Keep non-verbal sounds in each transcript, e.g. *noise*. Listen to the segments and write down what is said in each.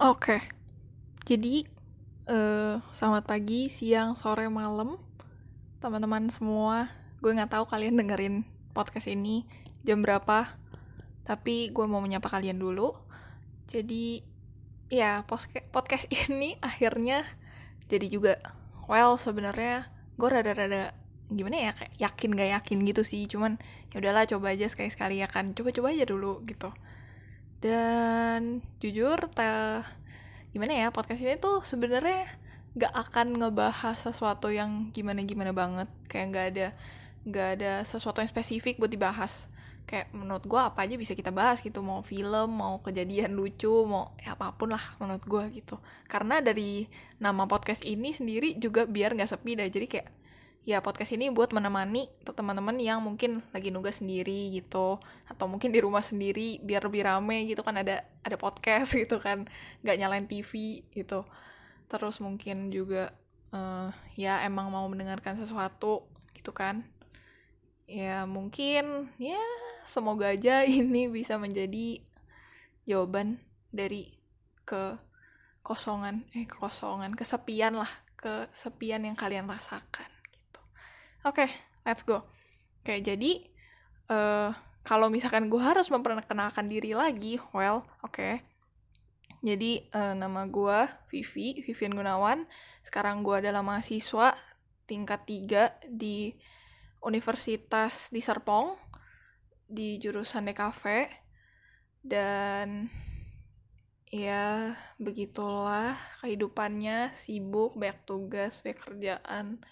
Oke, jadi uh, selamat pagi, siang, sore, malam, teman-teman semua. Gue nggak tahu kalian dengerin podcast ini jam berapa, tapi gue mau menyapa kalian dulu. Jadi ya podcast *laughs* ini akhirnya jadi juga well sebenarnya gue rada-rada gimana ya kayak yakin gak yakin gitu sih cuman ya udahlah coba aja sekali-sekali ya kan coba-coba aja dulu gitu dan jujur ta gimana ya podcast ini tuh sebenarnya gak akan ngebahas sesuatu yang gimana gimana banget. Kayak nggak ada nggak ada sesuatu yang spesifik buat dibahas. Kayak menurut gue apa aja bisa kita bahas gitu. Mau film mau kejadian lucu mau ya apa pun lah menurut gue gitu. Karena dari nama podcast ini sendiri juga biar nggak sepi dah. Jadi kayak ya podcast ini buat menemani teman-teman yang mungkin lagi nugas sendiri gitu atau mungkin di rumah sendiri biar lebih rame gitu kan ada ada podcast *laughs* gitu kan nggak nyalain TV gitu. Terus mungkin juga uh, ya emang mau mendengarkan sesuatu gitu kan. Ya mungkin ya semoga aja *laughs* ini bisa menjadi jawaban dari ke kosongan eh kekosongan kesepian lah kesepian yang kalian rasakan Oke, okay, let's go. Oke, jadi uh, kalau misalkan gue harus memperkenalkan diri lagi, well, oke. Okay. Jadi uh, nama gue Vivi, Vivian Gunawan. Sekarang gue adalah mahasiswa tingkat 3 di Universitas di Serpong di jurusan DKV dan ya begitulah kehidupannya sibuk banyak tugas banyak kerjaan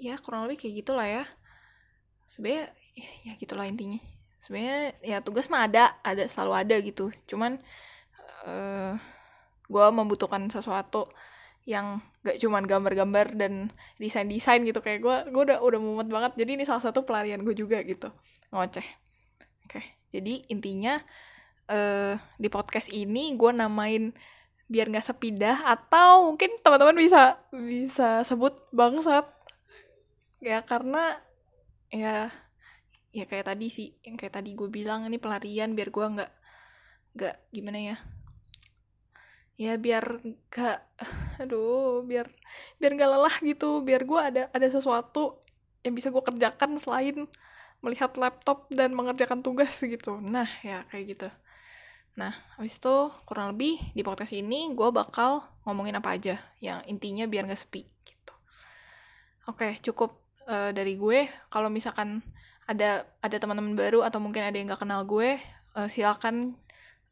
ya kurang lebih kayak gitulah ya. Sebenarnya ya gitulah intinya. Sebenarnya ya tugas mah ada ada selalu ada gitu. Cuman uh, eh, gue membutuhkan sesuatu yang gak cuman gambar-gambar dan desain-desain gitu. Kayak gue gue udah udah mumet banget. Jadi ini salah satu pelarian gue juga gitu. Ngoceh. Oke jadi intinya uh, di podcast ini gue namain biar nggak sepidah atau mungkin teman-teman bisa bisa sebut bangsat ya karena ya ya kayak tadi sih yang kayak tadi gue bilang ini pelarian biar gue nggak nggak gimana ya. Ya biar gak *laughs* aduh biar biar nggak lelah gitu biar gue ada ada sesuatu yang bisa gue kerjakan selain melihat laptop dan mengerjakan tugas gitu. Nah ya kayak gitu. Nah habis itu kurang lebih di podcast ini gue bakal ngomongin apa aja yang intinya biar nggak sepi gitu. Oke cukup uh, dari gue. Kalau misalkan ada ada teman-teman baru atau mungkin ada yang nggak kenal gue uh, silakan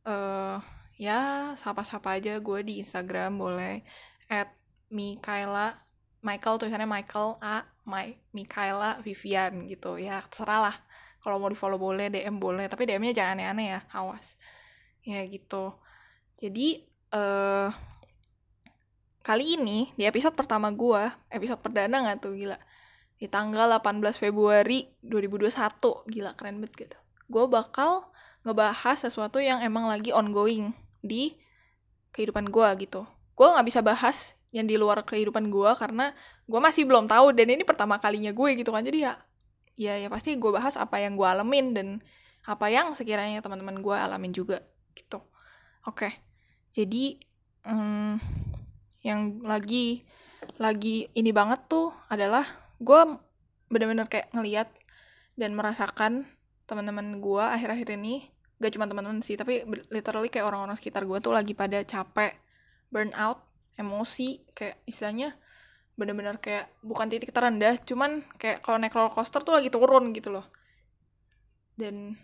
uh, ya sapa-sapa aja gue di Instagram boleh. At Mikaela Michael tulisannya Michael A My Mikaela Vivian gitu. Ya terserah lah. Kalau mau di follow boleh DM boleh. Tapi DM-nya jangan aneh-aneh ya awas. Ya gitu. Jadi uh, kali ini di episode pertama gue episode perdana nggak tuh? Gila di tanggal 18 Februari 2021 gila keren banget gitu. Gue bakal ngebahas sesuatu yang emang lagi ongoing di kehidupan gue gitu. Gue nggak bisa bahas yang di luar kehidupan gue karena gue masih belum tahu dan ini pertama kalinya gue gitu kan. Jadi ya ya ya pasti gue bahas apa yang gue alamin dan apa yang sekiranya teman-teman gue alamin juga gitu. Oke jadi hmm, yang lagi lagi ini banget tuh adalah gue bener-bener kayak ngeliat dan merasakan teman-teman gue akhir-akhir ini. Gak cuma teman-teman sih tapi literally kayak orang-orang sekitar gue tuh lagi pada capek burnout emosi kayak istilahnya bener-bener kayak bukan titik terendah cuman kayak kalau naik roller coaster tuh lagi turun gitu loh. Dan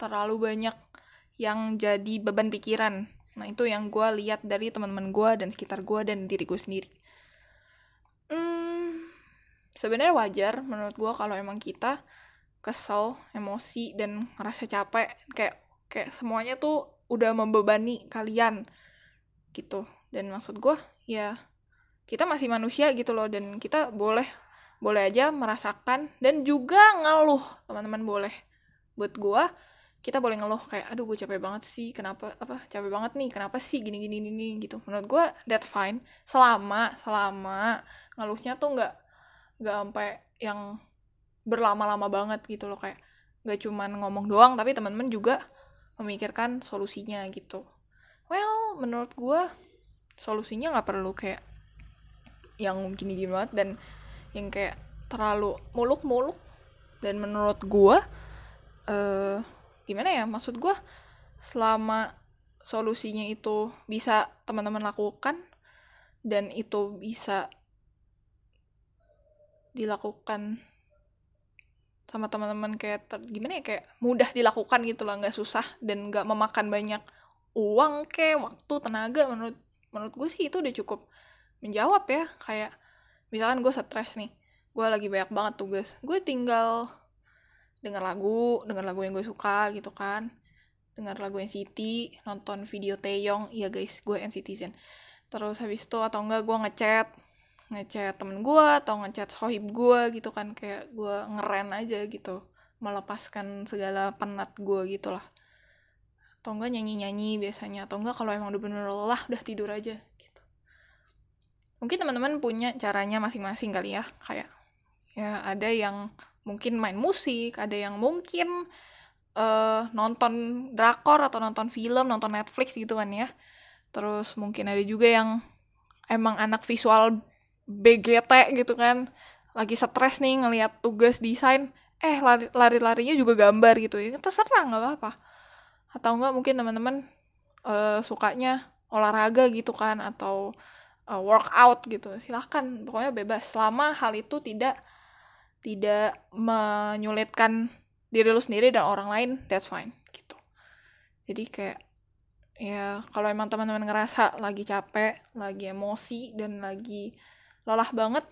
terlalu banyak yang jadi beban pikiran. Nah itu yang gue lihat dari teman-teman gue dan sekitar gue dan diri gue sendiri sebenarnya wajar menurut gue kalau emang kita kesel emosi dan ngerasa capek. Kayak kayak semuanya tuh udah membebani kalian gitu. Dan maksud gue ya kita masih manusia gitu loh dan kita boleh boleh aja merasakan dan juga ngeluh. Teman-teman boleh. Buat gue kita boleh ngeluh kayak aduh gue capek banget sih kenapa apa capek banget nih kenapa sih gini gini gini gitu. Menurut gue that's fine. Selama selama ngeluhnya tuh nggak nggak sampai yang berlama-lama banget gitu loh kayak nggak cuman ngomong doang tapi teman-teman juga memikirkan solusinya gitu. Well menurut gue solusinya nggak perlu kayak yang gini-gini banget dan yang kayak terlalu muluk-muluk. Dan menurut gue uh, gimana ya maksud gue selama solusinya itu bisa teman-teman lakukan dan itu bisa dilakukan sama teman-teman kayak ter, gimana ya kayak mudah dilakukan gitu lah nggak susah dan nggak memakan banyak uang kayak waktu tenaga. Menurut menurut gue sih itu udah cukup menjawab ya. Kayak misalkan gue stres nih gue lagi banyak banget tugas gue tinggal denger lagu denger lagu yang gue suka gitu kan denger lagu NCT nonton video Taeyong. Iya guys gue NCTzen terus habis itu atau enggak gue ngechat ngechat temen gue atau ngechat sohib gue gitu kan kayak gue ngeren aja gitu melepaskan segala penat gue gitu lah. Atau enggak nyanyi-nyanyi biasanya atau enggak kalau emang udah bener lelah udah tidur aja gitu. Mungkin teman-teman punya caranya masing-masing kali ya kayak ya ada yang mungkin main musik ada yang mungkin uh, nonton drakor atau nonton film nonton Netflix gitu kan ya. Terus mungkin ada juga yang emang anak visual BGT gitu kan. Lagi stres nih ngelihat tugas desain. Eh lari lari larinya juga gambar gitu ya. Terserah nggak apa-apa. Atau enggak mungkin teman-teman uh, sukanya olahraga gitu kan atau uh, workout gitu. Silahkan pokoknya bebas. Selama hal itu tidak tidak menyulitkan diri lu sendiri dan orang lain that's fine gitu. Jadi kayak ya kalau emang teman-teman ngerasa lagi capek lagi emosi dan lagi lelah banget.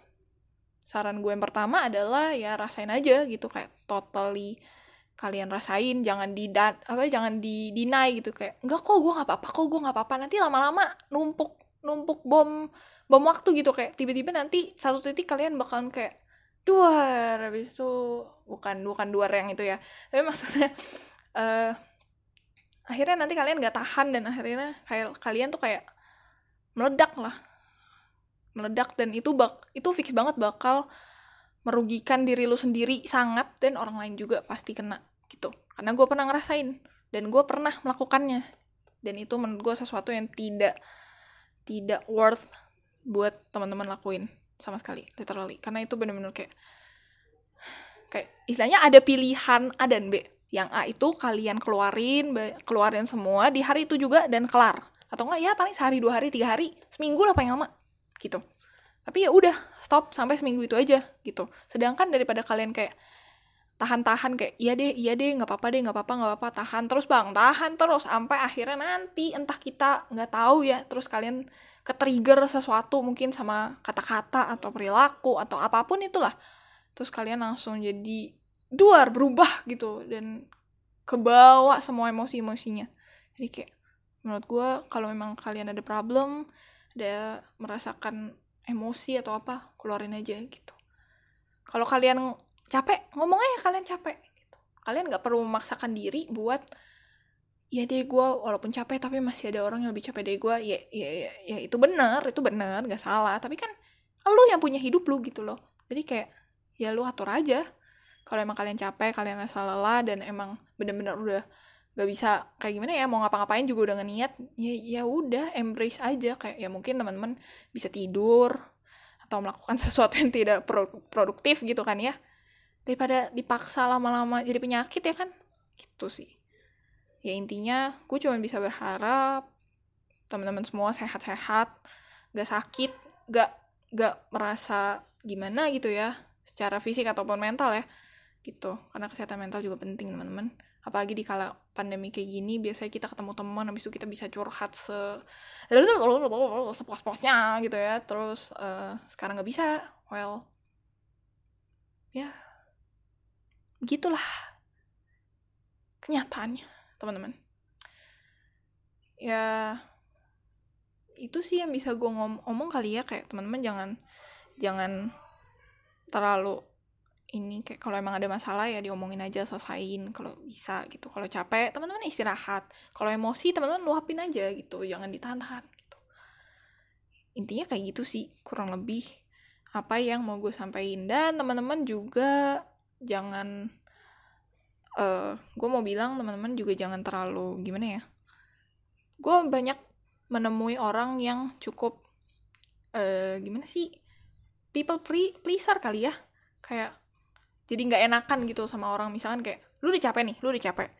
Saran gue yang pertama adalah ya rasain aja gitu kayak totally kalian rasain jangan di apa jangan di deny gitu kayak enggak kok gue nggak apa-apa kok gue nggak apa-apa. Nanti lama-lama numpuk numpuk bom bom waktu gitu kayak tiba-tiba nanti satu titik kalian bakalan kayak dua habis itu bukan bukan dua yang itu ya tapi *laughs* maksudnya uh, akhirnya nanti kalian nggak tahan dan akhirnya kayak kalian tuh kayak meledak lah meledak dan itu bak itu fix banget bakal merugikan diri lu sendiri sangat dan orang lain juga pasti kena gitu. Karena gue pernah ngerasain dan gue pernah melakukannya. Dan itu menurut gue sesuatu yang tidak tidak worth buat teman-teman lakuin sama sekali literally. Karena itu bener-bener kayak kayak istilahnya ada pilihan A dan B. Yang A itu kalian keluarin keluarin semua di hari itu juga dan kelar. Atau enggak ya paling sehari dua hari tiga hari seminggu lah paling lama gitu. Tapi ya udah stop sampai seminggu itu aja gitu. Sedangkan daripada kalian kayak tahan-tahan kayak iya deh iya deh nggak apa-apa deh nggak apa-apa nggak apa-apa tahan terus bang tahan terus sampai akhirnya nanti entah kita nggak tahu ya terus kalian ke trigger sesuatu mungkin sama kata-kata atau perilaku atau apa pun itulah. Terus kalian langsung jadi duar berubah gitu dan kebawa semua emosi-emosinya. Jadi kayak menurut gue kalau memang kalian ada problem ada merasakan emosi atau apa keluarin aja gitu. Kalau kalian capek ngomong aja kalian capek gitu. Kalian nggak perlu memaksakan diri buat ya deh gue walaupun capek tapi masih ada orang yang lebih capek dari gue ya, ya ya ya itu benar itu benar nggak salah. Tapi kan lu yang punya hidup lu gitu loh. Jadi kayak ya lu atur aja. Kalau emang kalian capek kalian rasa lelah dan emang bener-bener udah gak bisa kayak gimana ya mau ngapa-ngapain juga udah gak niat ya ya udah embrace aja. Kayak ya mungkin teman-teman bisa tidur atau melakukan *laughs* sesuatu yang tidak pro produktif gitu kan ya daripada dipaksa lama-lama jadi penyakit ya kan? Gitu sih. Ya intinya gue cuma bisa berharap teman-teman semua sehat-sehat gak sakit gak gak merasa gimana gitu ya secara fisik ataupun mental ya gitu. Karena kesehatan mental juga penting teman-teman apalagi di kala pandemi kayak gini biasanya kita ketemu teman habis itu kita bisa curhat se *laughs* sepos-posnya gitu ya. Terus uh, sekarang nggak bisa well ya gitulah kenyataannya teman-teman. Ya itu sih yang bisa gue ngom ngomong kali ya kayak teman-teman jangan jangan terlalu ini kayak kalau emang ada masalah ya diomongin aja selesain kalau bisa gitu. Kalau capek teman-teman istirahat. Kalau emosi teman-teman luapin aja gitu jangan ditahan-tahan gitu. Intinya kayak gitu sih kurang lebih apa yang mau gue sampaikan. Dan teman-teman juga jangan uh, gue mau bilang teman-teman juga jangan terlalu gimana ya gue banyak menemui orang yang cukup uh, gimana sih people pleaser kali ya. Kayak jadi nggak enakan gitu sama orang. Misalkan kayak lu udah capek nih lu udah capek.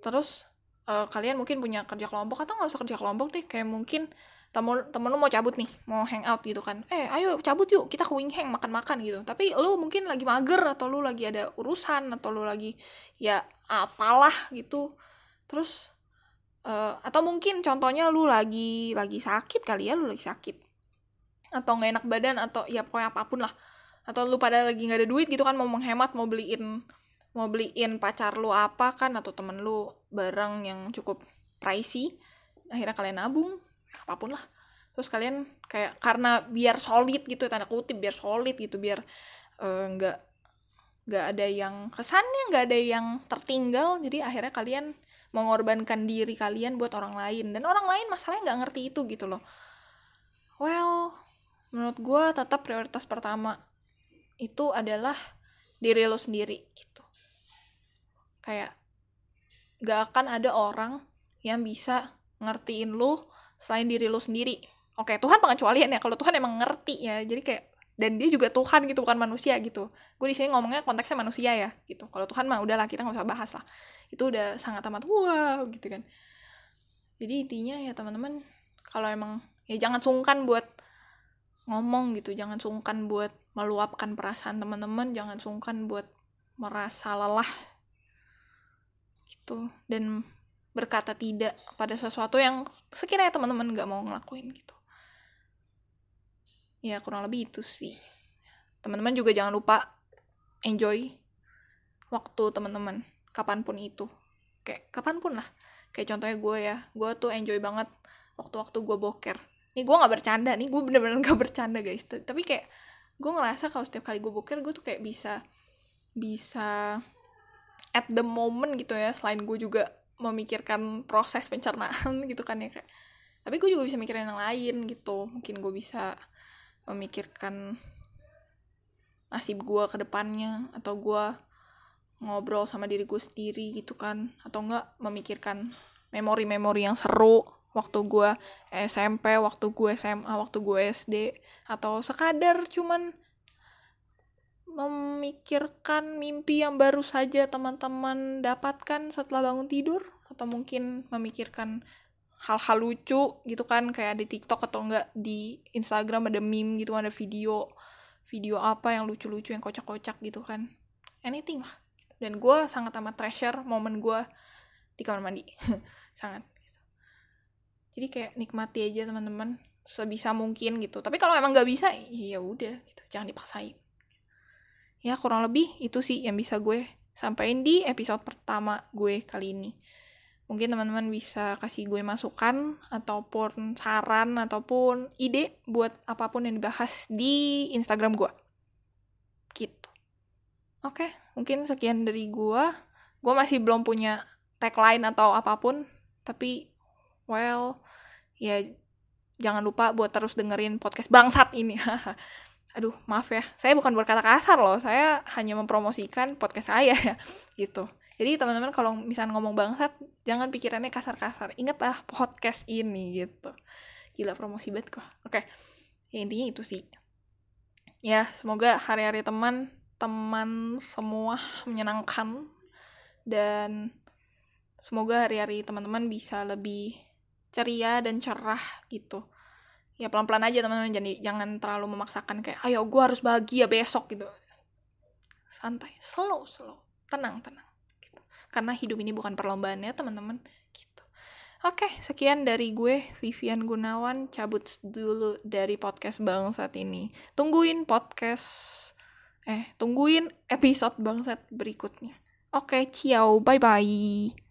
Terus uh, kalian mungkin punya kerja kelompok atau nggak usah kerja kelompok deh. Kayak mungkin temen temen lu mau cabut nih mau hangout gitu kan. Eh ayo cabut yuk kita ke wing hang makan makan gitu. Tapi lu mungkin lagi mager atau lu lagi ada urusan atau lu lagi ya apalah gitu. Terus uh, atau mungkin contohnya lu lagi lagi sakit kali ya lu lagi sakit. Atau nggak enak badan atau ya pokoknya apa pun lah atau lu pada lagi nggak ada duit gitu kan mau menghemat mau beliin mau beliin pacar lu apa kan atau temen lu barang yang cukup pricey akhirnya kalian nabung. Apa pun lah. Terus kalian kayak karena biar solid gitu tanda kutip biar solid gitu biar eh, nggak uh, nggak ada yang kesannya nggak ada yang tertinggal. Jadi akhirnya kalian mengorbankan diri kalian buat orang lain. Dan orang lain masalahnya nggak ngerti itu gitu loh. Well menurut gue tetap prioritas pertama itu adalah diri lo sendiri gitu. Kayak gak akan ada orang yang bisa ngertiin lo selain diri lo sendiri. Oke Tuhan pengecualian ya kalau Tuhan emang ngerti ya. Jadi kayak dan dia juga Tuhan gitu bukan manusia gitu. Gue di sini ngomongnya konteksnya manusia ya gitu. Kalau Tuhan mah udahlah kita nggak usah bahas lah. Itu udah sangat amat wow gitu kan. Jadi intinya ya teman-teman kalau emang ya jangan sungkan buat ngomong gitu jangan sungkan buat meluapkan perasaan teman-teman jangan sungkan buat merasa lelah. Gitu. Dan berkata tidak pada sesuatu yang sekiranya teman-teman nggak mau ngelakuin gitu. Ya kurang lebih itu sih. Teman-teman juga jangan lupa enjoy waktu teman-teman kapan pun itu. Kayak kapan pun lah. Kayak contohnya gue ya. Gue tuh enjoy banget waktu-waktu gue boker. Nih gue nggak bercanda. Nih gue bener-bener nggak bercanda guys. Tapi kayak gue ngerasa kalau setiap kali gue boker gue tuh kayak bisa bisa at the moment gitu ya selain gue juga memikirkan proses pencernaan *laughs* gitu kan ya kayak. Tapi gue juga bisa mikirin yang lain gitu. Mungkin gue bisa memikirkan nasib gue ke depannya atau gue ngobrol sama diri gue sendiri gitu kan. Atau enggak memikirkan memori-memori yang seru waktu gue SMP, waktu gue SMA, waktu gue SD atau sekadar cuman memikirkan mimpi yang baru saja teman-teman dapatkan setelah bangun tidur atau mungkin memikirkan hal-hal lucu gitu kan kayak di TikTok atau enggak di Instagram ada meme gitu ada video video apa yang lucu-lucu yang kocak-kocak gitu kan. Anything lah. Dan gue sangat amat treasure momen gue di kamar mandi. *laughs* Sangat jadi kayak nikmati aja teman-teman. Sebisa mungkin gitu. Tapi kalau emang nggak bisa ya udah gitu. Jangan dipaksain. Ya kurang lebih itu sih yang bisa gue sampaikan di episode pertama gue kali ini. Mungkin teman-teman bisa kasih gue masukan ataupun saran ataupun ide buat apa pun yang dibahas di Instagram gue. Gitu. Oke mungkin sekian dari gue. Gue masih belum punya tagline atau apa pun tapi well ya jangan lupa buat terus dengerin podcast bangsat ini. *laughs* Aduh maaf ya. Saya bukan berkata kasar loh. Saya hanya mempromosikan podcast saya *laughs* ya. Gitu. Jadi teman-teman kalau misalnya ngomong bangsat jangan pikirannya kasar-kasar. Ingatlah podcast ini gitu. Gila promosi banget kok. Oke. Ya intinya itu sih. Ya semoga hari-hari teman teman semua menyenangkan. Dan semoga hari-hari teman-teman bisa lebih ceria dan cerah gitu. Ya pelan-pelan aja teman-teman. Jadi jangan terlalu memaksakan kayak ayo gue harus bahagia besok gitu. Santai. Slow slow. Tenang tenang gitu. Karena hidup ini bukan perlombaan ya teman-teman gitu. Oke sekian dari gue Vivian Gunawan. Cabut dulu dari podcast bang saat ini. Tungguin podcast eh tungguin episode bangsat berikutnya. Oke ciao. Bye bye